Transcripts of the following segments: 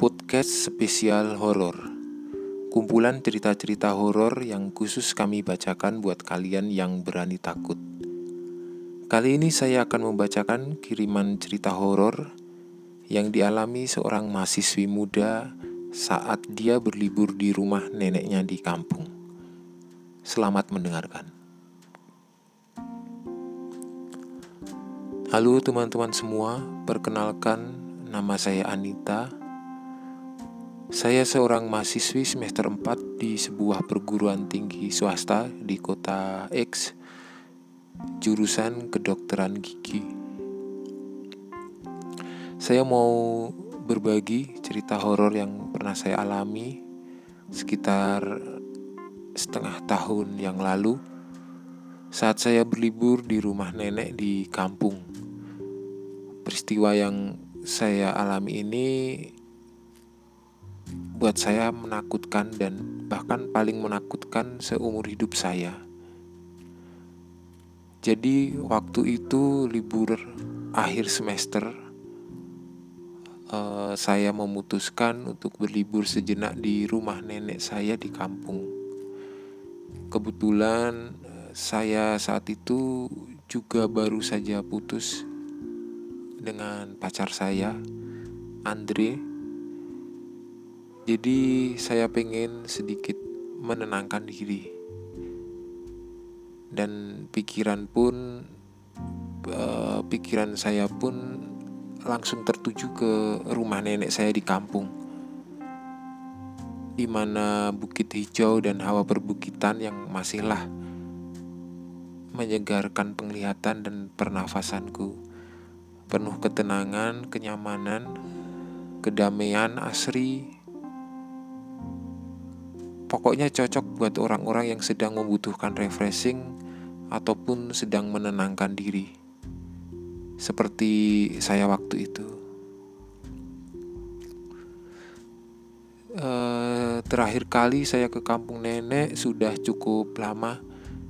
podcast spesial horor. Kumpulan cerita-cerita horor yang khusus kami bacakan buat kalian yang berani takut. Kali ini saya akan membacakan kiriman cerita horor yang dialami seorang mahasiswi muda saat dia berlibur di rumah neneknya di kampung. Selamat mendengarkan. Halo teman-teman semua, perkenalkan nama saya Anita. Saya seorang mahasiswi semester 4 di sebuah perguruan tinggi swasta di kota X, jurusan kedokteran gigi. Saya mau berbagi cerita horor yang pernah saya alami sekitar setengah tahun yang lalu saat saya berlibur di rumah nenek di kampung. Peristiwa yang saya alami ini buat saya menakutkan dan bahkan paling menakutkan seumur hidup saya. Jadi waktu itu libur akhir semester uh, saya memutuskan untuk berlibur sejenak di rumah nenek saya di kampung. Kebetulan saya saat itu juga baru saja putus dengan pacar saya, Andre. Jadi saya pengen sedikit menenangkan diri. Dan pikiran pun uh, pikiran saya pun langsung tertuju ke rumah nenek saya di kampung. Di mana bukit hijau dan hawa perbukitan yang masihlah menyegarkan penglihatan dan pernafasanku. Penuh ketenangan, kenyamanan, kedamaian asri. Pokoknya cocok buat orang-orang yang sedang membutuhkan refreshing ataupun sedang menenangkan diri. Seperti saya waktu itu. Uh, terakhir kali saya ke kampung nenek sudah cukup lama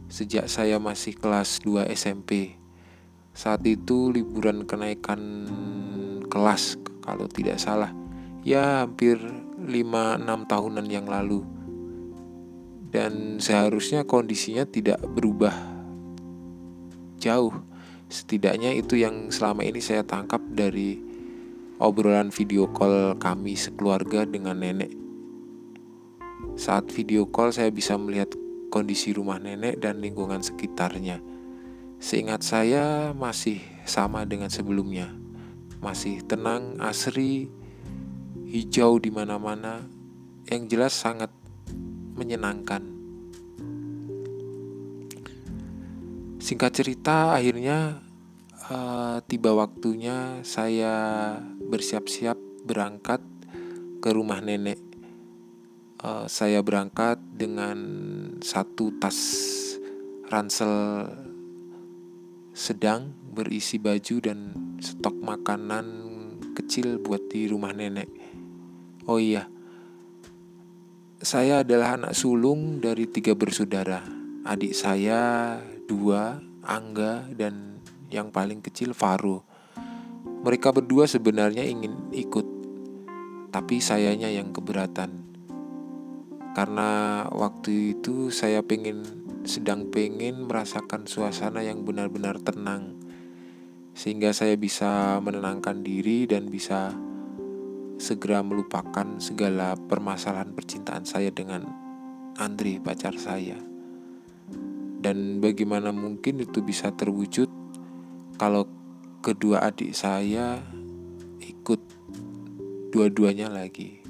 sejak saya masih kelas 2 SMP. Saat itu liburan kenaikan kelas kalau tidak salah. Ya hampir 5-6 tahunan yang lalu. Dan seharusnya kondisinya tidak berubah jauh. Setidaknya itu yang selama ini saya tangkap dari obrolan video call kami sekeluarga dengan nenek. Saat video call saya bisa melihat kondisi rumah nenek dan lingkungan sekitarnya. Seingat saya masih sama dengan sebelumnya. Masih tenang, asri, hijau di mana-mana, yang jelas sangat menyenangkan. Singkat cerita, akhirnya uh, tiba waktunya saya bersiap-siap berangkat ke rumah nenek uh, saya berangkat dengan satu tas ransel sedang berisi baju dan stok makanan kecil buat di rumah nenek. Oh iya, saya adalah anak sulung dari tiga bersaudara. Adik saya dua, Angga, dan yang paling kecil Faro. Mereka berdua sebenarnya ingin ikut, tapi sayanya yang keberatan karena waktu itu saya pengen sedang pengen merasakan suasana yang benar-benar tenang sehingga saya bisa menenangkan diri dan bisa segera melupakan segala permasalahan percintaan saya dengan Andri pacar saya. Dan bagaimana mungkin itu bisa terwujud kalau kedua adik saya ikut dua-duanya lagi?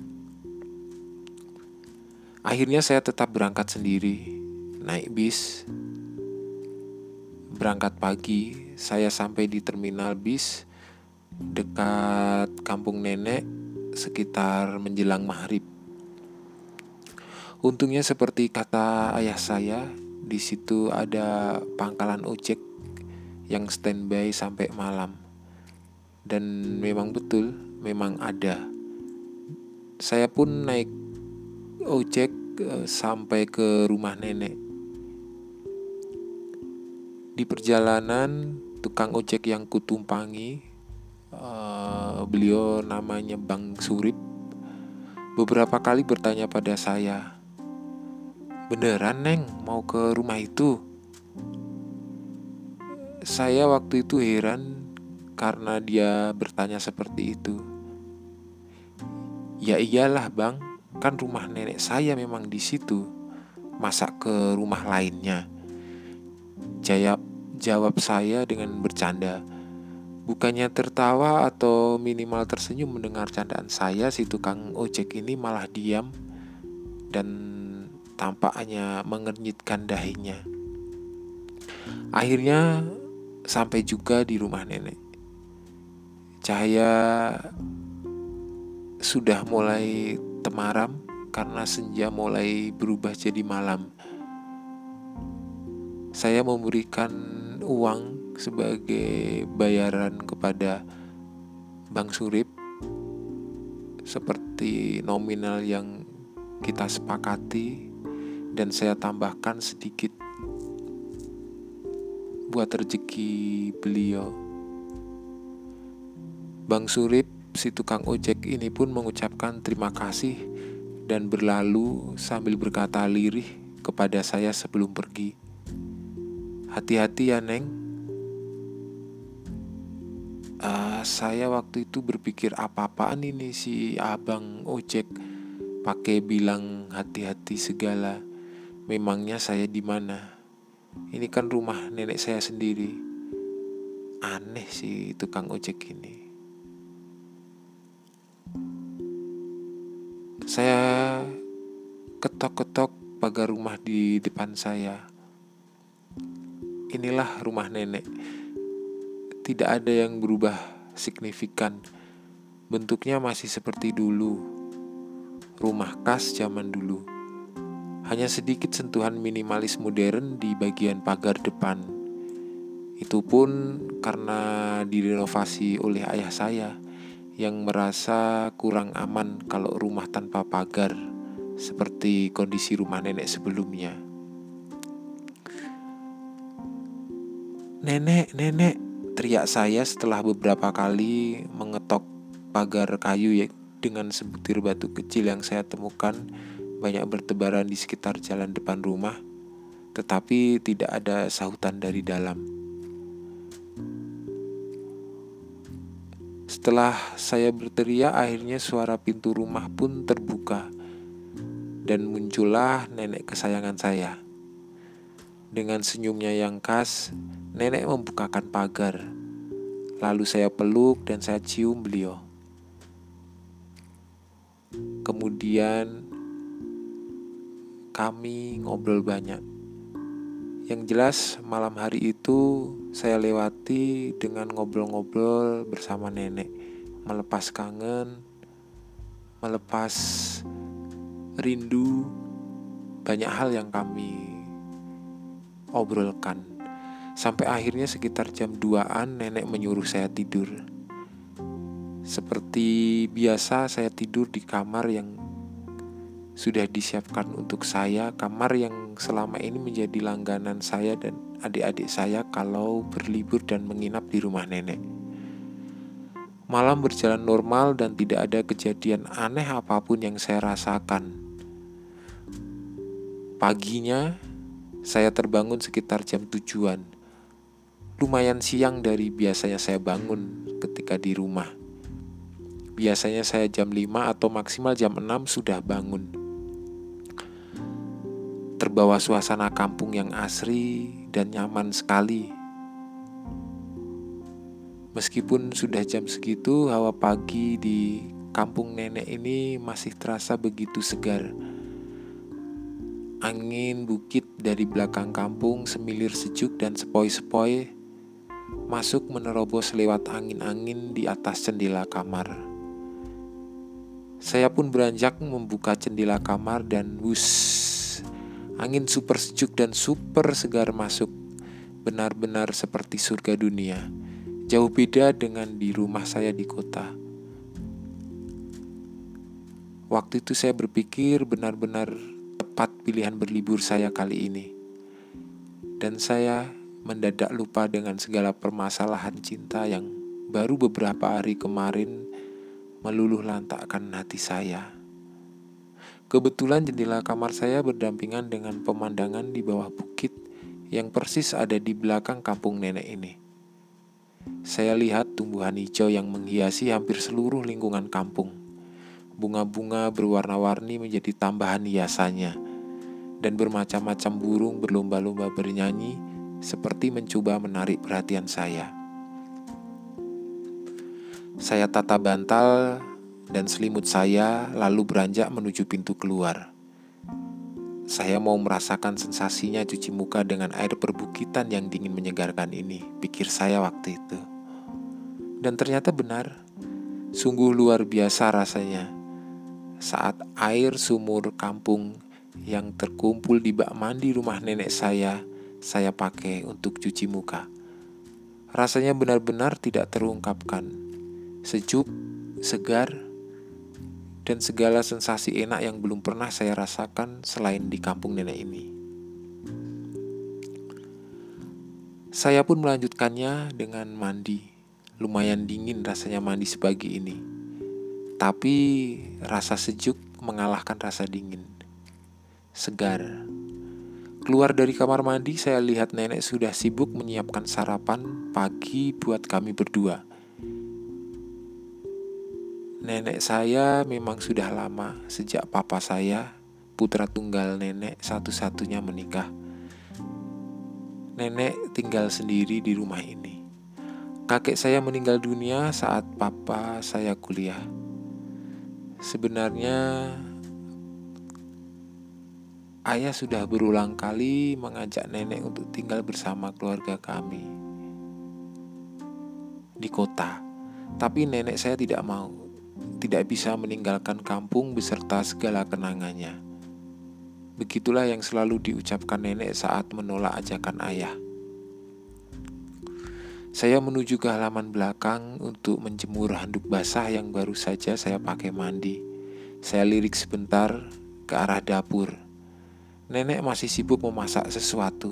Akhirnya saya tetap berangkat sendiri, naik bis. Berangkat pagi, saya sampai di terminal bis dekat kampung nenek sekitar menjelang maghrib. Untungnya seperti kata ayah saya, di situ ada pangkalan ojek yang standby sampai malam. Dan memang betul, memang ada. Saya pun naik ojek uh, sampai ke rumah nenek. Di perjalanan, tukang ojek yang kutumpangi, uh, beliau namanya Bang Surip, beberapa kali bertanya pada saya, "Beneran, Neng, mau ke rumah itu?" Saya waktu itu heran karena dia bertanya seperti itu. Ya iyalah, Bang, kan rumah nenek saya memang di situ. Masa ke rumah lainnya? Jawab jawab saya dengan bercanda. Bukannya tertawa atau minimal tersenyum mendengar candaan saya, si tukang ojek ini malah diam dan tampaknya mengernyitkan dahinya. Akhirnya sampai juga di rumah nenek. Cahaya sudah mulai temaram karena senja mulai berubah jadi malam. Saya memberikan uang sebagai bayaran kepada Bank Surip seperti nominal yang kita sepakati dan saya tambahkan sedikit buat rezeki beliau. Bang Surip, si tukang ojek ini pun mengucapkan terima kasih dan berlalu sambil berkata lirih kepada saya sebelum pergi. Hati-hati ya, Neng uh, saya waktu itu berpikir apa-apaan ini si abang ojek pakai bilang hati-hati segala. Memangnya saya di mana? Ini kan rumah nenek saya sendiri. Aneh si tukang ojek ini. Saya ketok-ketok pagar rumah di depan saya. Inilah rumah nenek tidak ada yang berubah signifikan. Bentuknya masih seperti dulu. Rumah khas zaman dulu. Hanya sedikit sentuhan minimalis modern di bagian pagar depan. Itu pun karena direnovasi oleh ayah saya yang merasa kurang aman kalau rumah tanpa pagar seperti kondisi rumah nenek sebelumnya. Nenek, nenek, teriak saya setelah beberapa kali mengetok pagar kayu ya dengan sebutir batu kecil yang saya temukan banyak bertebaran di sekitar jalan depan rumah, tetapi tidak ada sahutan dari dalam. Setelah saya berteriak, akhirnya suara pintu rumah pun terbuka dan muncullah nenek kesayangan saya. Dengan senyumnya yang khas, Nenek membukakan pagar. Lalu saya peluk dan saya cium beliau. Kemudian kami ngobrol banyak. Yang jelas malam hari itu saya lewati dengan ngobrol-ngobrol bersama nenek, melepas kangen, melepas rindu, banyak hal yang kami obrolkan. Sampai akhirnya sekitar jam 2-an nenek menyuruh saya tidur. Seperti biasa saya tidur di kamar yang sudah disiapkan untuk saya, kamar yang selama ini menjadi langganan saya dan adik-adik saya kalau berlibur dan menginap di rumah nenek. Malam berjalan normal dan tidak ada kejadian aneh apa pun yang saya rasakan. Paginya, saya terbangun sekitar jam tujuan lumayan siang dari biasanya saya bangun ketika di rumah. Biasanya saya jam 5 atau maksimal jam 6 sudah bangun. Terbawa suasana kampung yang asri dan nyaman sekali. Meskipun sudah jam segitu, hawa pagi di kampung nenek ini masih terasa begitu segar. Angin bukit dari belakang kampung semilir sejuk dan sepoi-sepoi masuk menerobos lewat angin-angin di atas jendela kamar. Saya pun beranjak membuka jendela kamar dan wus, angin super sejuk dan super segar masuk. Benar-benar seperti surga dunia. Jauh beda dengan di rumah saya di kota. Waktu itu saya berpikir benar-benar tepat pilihan berlibur saya kali ini. Dan saya mendadak lupa dengan segala permasalahan cinta yang baru beberapa hari kemarin meluluh lantakkan hati saya. Kebetulan jendela kamar saya berdampingan dengan pemandangan di bawah bukit yang persis ada di belakang kampung nenek ini. Saya lihat tumbuhan hijau yang menghiasi hampir seluruh lingkungan kampung. Bunga-bunga berwarna-warni menjadi tambahan hiasannya, dan bermacam-macam burung berlomba-lomba bernyanyi seperti mencoba menarik perhatian saya. Saya tata bantal dan selimut saya lalu beranjak menuju pintu keluar. Saya mau merasakan sensasinya cuci muka dengan air perbukitan yang dingin menyegarkan ini, pikir saya waktu itu. Dan ternyata benar, sungguh luar biasa rasanya saat air sumur kampung yang terkumpul di bak mandi rumah nenek saya, saya pakai untuk cuci muka. Rasanya benar-benar tidak terungkapkan. Sejuk, segar, dan segala sensasi enak yang belum pernah saya rasakan selain di kampung nenek ini. Saya pun melanjutkannya dengan mandi. Lumayan dingin rasanya mandi sepagi ini. Tapi rasa sejuk mengalahkan rasa dingin. Segar. Keluar dari kamar mandi, saya lihat nenek sudah sibuk menyiapkan sarapan pagi buat kami berdua. Nenek saya memang sudah lama sejak papa saya, putra tunggal nenek satu-satunya menikah. Nenek tinggal sendiri di rumah ini. Kakek saya meninggal dunia saat papa saya kuliah. Sebenarnya ayah sudah berulang kali mengajak nenek untuk tinggal bersama keluarga kami di kota. Tapi nenek saya tidak mau tidak bisa meninggalkan kampung beserta segala kenangannya. Begitulah yang selalu diucapkan nenek saat menolak ajakan ayah. Saya menuju ke halaman belakang untuk menjemur handuk basah yang baru saja saya pakai mandi. Saya lirik sebentar ke arah dapur. Nenek masih sibuk memasak sesuatu.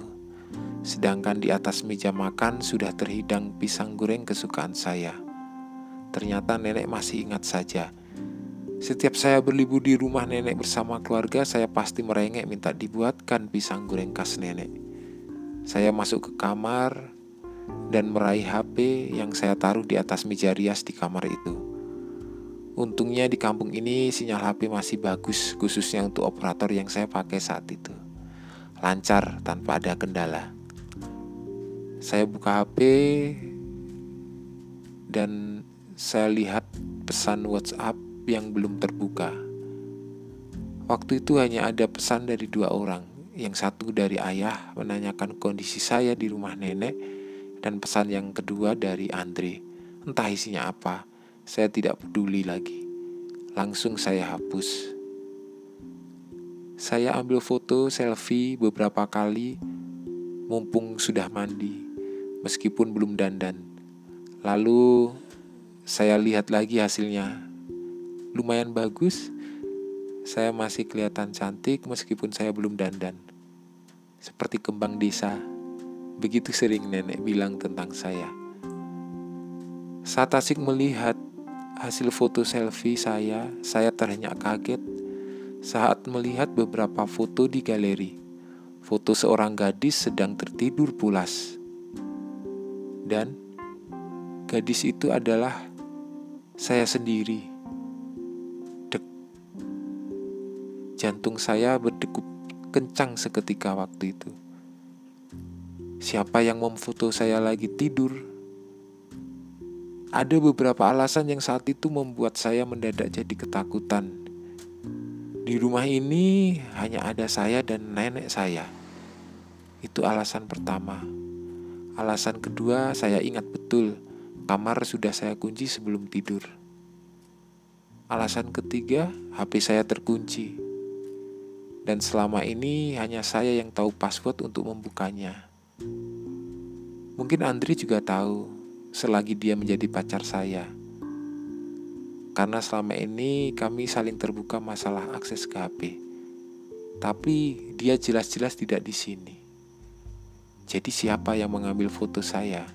Sedangkan di atas meja makan sudah terhidang pisang goreng kesukaan saya. Ternyata nenek masih ingat saja. Setiap saya berlibur di rumah nenek bersama keluarga, saya pasti merengek minta dibuatkan pisang goreng khas nenek. Saya masuk ke kamar dan meraih HP yang saya taruh di atas meja rias di kamar itu. Untungnya di kampung ini sinyal HP masih bagus, khususnya untuk operator yang saya pakai saat itu. Lancar tanpa ada kendala. Saya buka HP dan saya lihat pesan WhatsApp yang belum terbuka. Waktu itu hanya ada pesan dari dua orang. Yang satu dari ayah menanyakan kondisi saya di rumah nenek dan pesan yang kedua dari Andre. Entah isinya apa, saya tidak peduli lagi. Langsung saya hapus. Saya ambil foto selfie beberapa kali mumpung sudah mandi, meskipun belum dandan. Lalu saya lihat lagi hasilnya. Lumayan bagus. Saya masih kelihatan cantik meskipun saya belum dandan. Seperti kembang desa. Begitu sering nenek bilang tentang saya. Saat asik melihat hasil foto selfie saya, saya terhenyak kaget saat melihat beberapa foto di galeri. Foto seorang gadis sedang tertidur pulas. Dan gadis itu adalah saya sendiri. Dek. Jantung saya berdegup kencang seketika waktu itu. Siapa yang memfoto saya lagi tidur? Ada beberapa alasan yang saat itu membuat saya mendadak jadi ketakutan. Di rumah ini hanya ada saya dan nenek saya. Itu alasan pertama. Alasan kedua, saya ingat betul Kamar sudah saya kunci sebelum tidur. Alasan ketiga, HP saya terkunci. Dan selama ini hanya saya yang tahu password untuk membukanya. Mungkin Andri juga tahu selagi dia menjadi pacar saya. Karena selama ini kami saling terbuka masalah akses ke HP. Tapi dia jelas-jelas tidak di sini. Jadi siapa yang mengambil foto saya?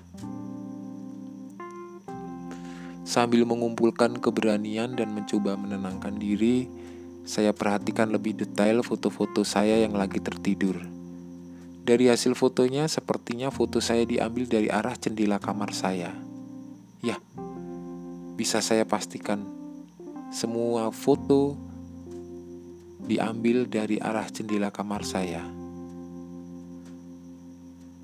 Sambil mengumpulkan keberanian dan mencoba menenangkan diri, Saya perhatikan lebih detail foto-foto saya yang lagi tertidur. Dari hasil fotonya, sepertinya foto saya diambil dari arah jendela kamar saya. Ya, bisa saya pastikan semua foto diambil dari arah jendela kamar saya.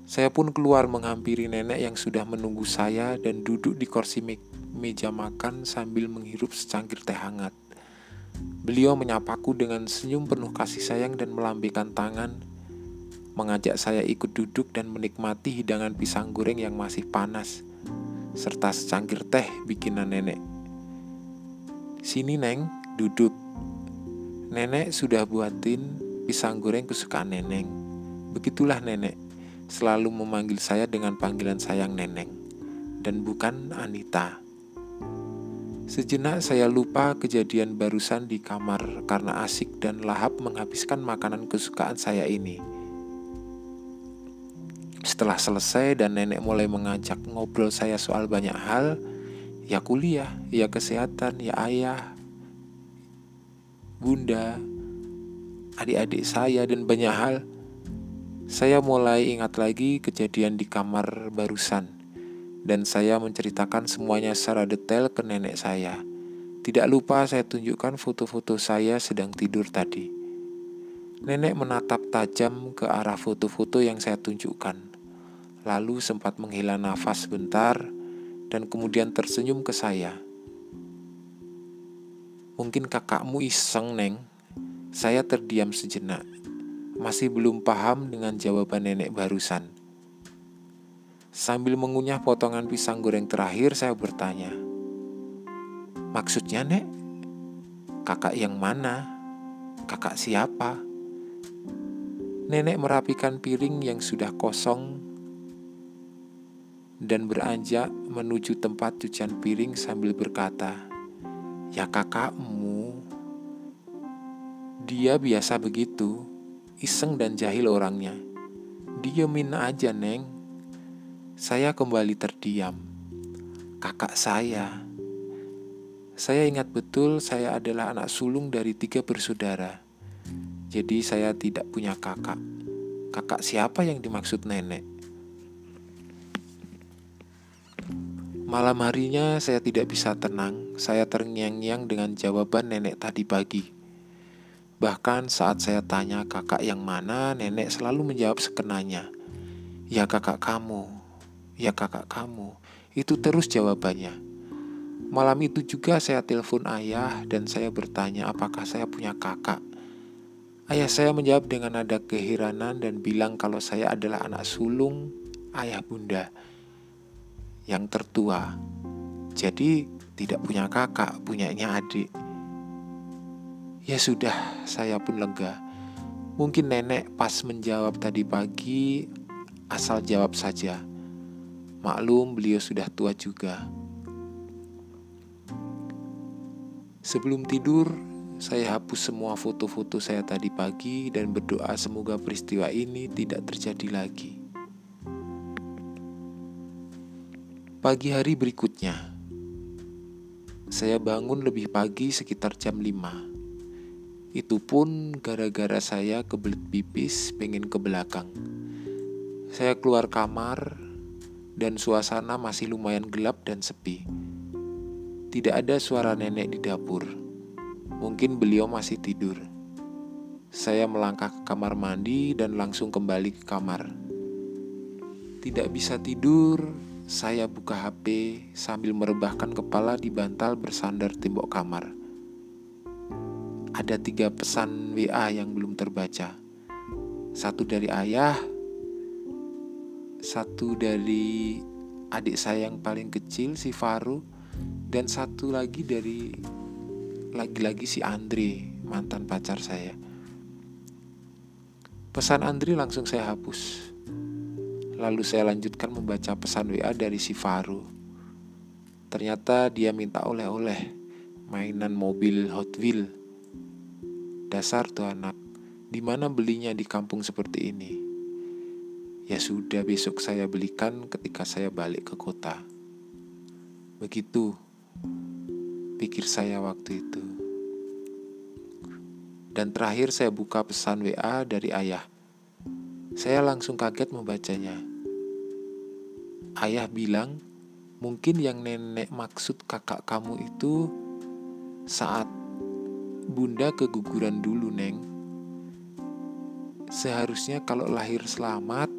Saya pun keluar menghampiri nenek yang sudah menunggu saya dan duduk di kursi me meja makan sambil menghirup secangkir teh hangat. Beliau menyapaku dengan senyum penuh kasih sayang dan melambaikan tangan, mengajak saya ikut duduk dan menikmati hidangan pisang goreng yang masih panas, serta secangkir teh bikinan nenek. Sini neng, duduk. Nenek sudah buatin pisang goreng kesukaan neneng. Begitulah nenek, selalu memanggil saya dengan panggilan sayang neneng, dan bukan Anita. Sejenak saya lupa kejadian barusan di kamar karena asik dan lahap menghabiskan makanan kesukaan saya ini. Setelah selesai dan nenek mulai mengajak ngobrol saya soal banyak hal, ya kuliah, ya kesehatan, ya ayah, bunda, adik-adik saya dan banyak hal, saya mulai ingat lagi kejadian di kamar barusan dan saya menceritakan semuanya secara detail ke nenek saya. Tidak lupa saya tunjukkan foto-foto saya sedang tidur tadi. Nenek menatap tajam ke arah foto-foto yang saya tunjukkan. Lalu sempat menghela nafas sebentar dan kemudian tersenyum ke saya. Mungkin kakakmu iseng, Neng. Saya terdiam sejenak. Masih belum paham dengan jawaban nenek barusan. Sambil mengunyah potongan pisang goreng terakhir, saya bertanya, "Maksudnya, Nek? Kakak yang mana? Kakak siapa?" Nenek merapikan piring yang sudah kosong dan beranjak menuju tempat cucian piring sambil berkata, "Ya kakakmu, dia biasa begitu, iseng dan jahil orangnya. Diemin aja, Neng." Saya kembali terdiam. Kakak saya. Saya ingat betul saya adalah anak sulung dari tiga bersaudara. Jadi saya tidak punya kakak. Kakak siapa yang dimaksud nenek? Malam harinya saya tidak bisa tenang. Saya terngiang-ngiang dengan jawaban nenek tadi pagi. Bahkan saat saya tanya kakak yang mana, nenek selalu menjawab sekenanya. Ya kakak kamu, Ya kakak kamu. Itu terus jawabannya. Malam itu juga saya telepon ayah dan saya bertanya apakah saya punya kakak. Ayah saya menjawab dengan nada keheranan dan bilang kalau saya adalah anak sulung ayah bunda yang tertua. Jadi tidak punya kakak, punyanya adik. Ya sudah, saya pun lega. Mungkin nenek pas menjawab tadi pagi asal jawab saja. Maklum beliau sudah tua juga. Sebelum tidur, saya hapus semua foto-foto saya tadi pagi dan berdoa semoga peristiwa ini tidak terjadi lagi. Pagi hari berikutnya, saya bangun lebih pagi sekitar jam 5. Itu pun gara-gara saya kebelet pipis pengen ke belakang. Saya keluar kamar, dan suasana masih lumayan gelap dan sepi. Tidak ada suara nenek di dapur. Mungkin beliau masih tidur. Saya melangkah ke kamar mandi dan langsung kembali ke kamar. Tidak bisa tidur, saya buka HP sambil merebahkan kepala di bantal bersandar tembok kamar. Ada tiga pesan WA yang belum terbaca. Satu dari ayah, satu dari adik saya yang paling kecil si Faru dan satu lagi dari lagi-lagi si Andri mantan pacar saya pesan Andri langsung saya hapus lalu saya lanjutkan membaca pesan WA dari si Faru ternyata dia minta oleh-oleh mainan mobil Hot Wheel dasar tuh anak di mana belinya di kampung seperti ini Ya sudah besok saya belikan ketika saya balik ke kota. Begitu pikir saya waktu itu. Dan terakhir saya buka pesan WA dari ayah. Saya langsung kaget membacanya. Ayah bilang, mungkin yang nenek maksud kakak kamu itu saat bunda keguguran dulu, Neng. Seharusnya kalau lahir selamat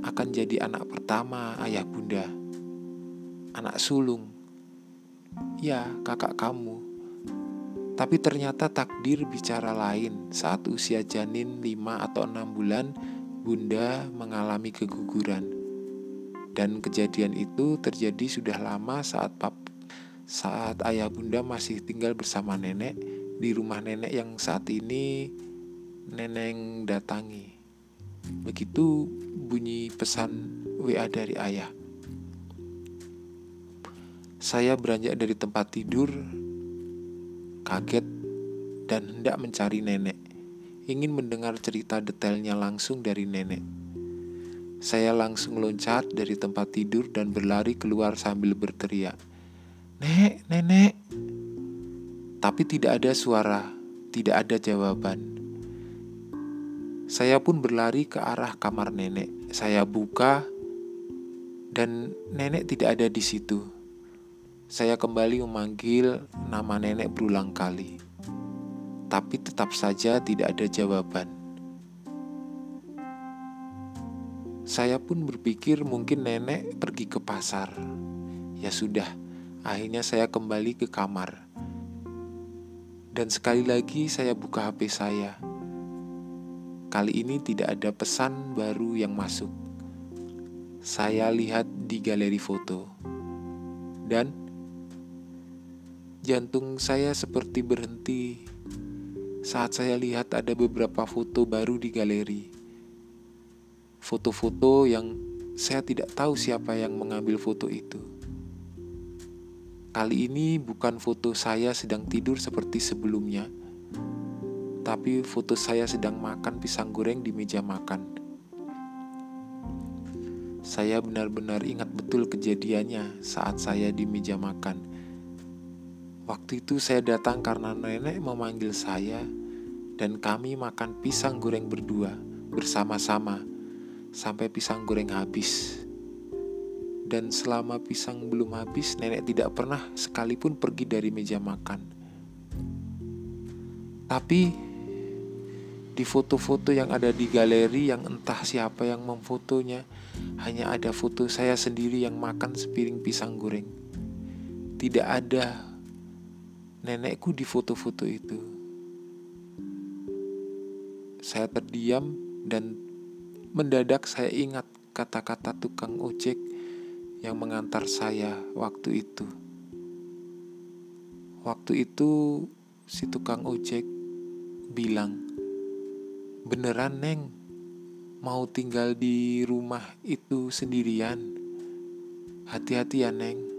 akan jadi anak pertama ayah bunda. Anak sulung. Ya, kakak kamu. Tapi ternyata takdir bicara lain saat usia janin 5 atau 6 bulan bunda mengalami keguguran. Dan kejadian itu terjadi sudah lama saat pap saat ayah bunda masih tinggal bersama nenek di rumah nenek yang saat ini neneng datangi. Begitu bunyi pesan WA dari ayah. Saya beranjak dari tempat tidur kaget dan hendak mencari nenek. Ingin mendengar cerita detailnya langsung dari nenek. Saya langsung loncat dari tempat tidur dan berlari keluar sambil berteriak. Nek, nenek. Tapi tidak ada suara, tidak ada jawaban. Saya pun berlari ke arah kamar nenek. Saya buka dan nenek tidak ada di situ. Saya kembali memanggil nama nenek berulang kali, tapi tetap saja tidak ada jawaban. Saya pun berpikir mungkin nenek pergi ke pasar. Ya sudah, akhirnya saya kembali ke kamar. Dan sekali lagi saya buka HP saya. Kali ini tidak ada pesan baru yang masuk. Saya lihat di galeri foto. Dan Jantung saya seperti berhenti saat saya lihat ada beberapa foto baru di galeri. Foto-foto yang saya tidak tahu siapa yang mengambil foto itu. Kali ini bukan foto saya sedang tidur seperti sebelumnya, tapi foto saya sedang makan pisang goreng di meja makan. Saya benar-benar ingat betul kejadiannya saat saya di meja makan Waktu itu saya datang karena nenek memanggil saya dan kami makan pisang goreng berdua bersama-sama sampai pisang goreng habis. Dan selama pisang belum habis, nenek tidak pernah sekalipun pergi dari meja makan. Tapi di foto-foto yang ada di galeri yang entah siapa yang memfotonya, hanya ada foto saya sendiri yang makan sepiring pisang goreng. Tidak ada nenekku di foto-foto itu. Saya terdiam dan mendadak saya ingat kata-kata tukang ojek yang mengantar saya waktu itu. Waktu itu si tukang ojek bilang, "Beneran, Neng, mau tinggal di rumah itu sendirian? Hati-hati ya, Neng."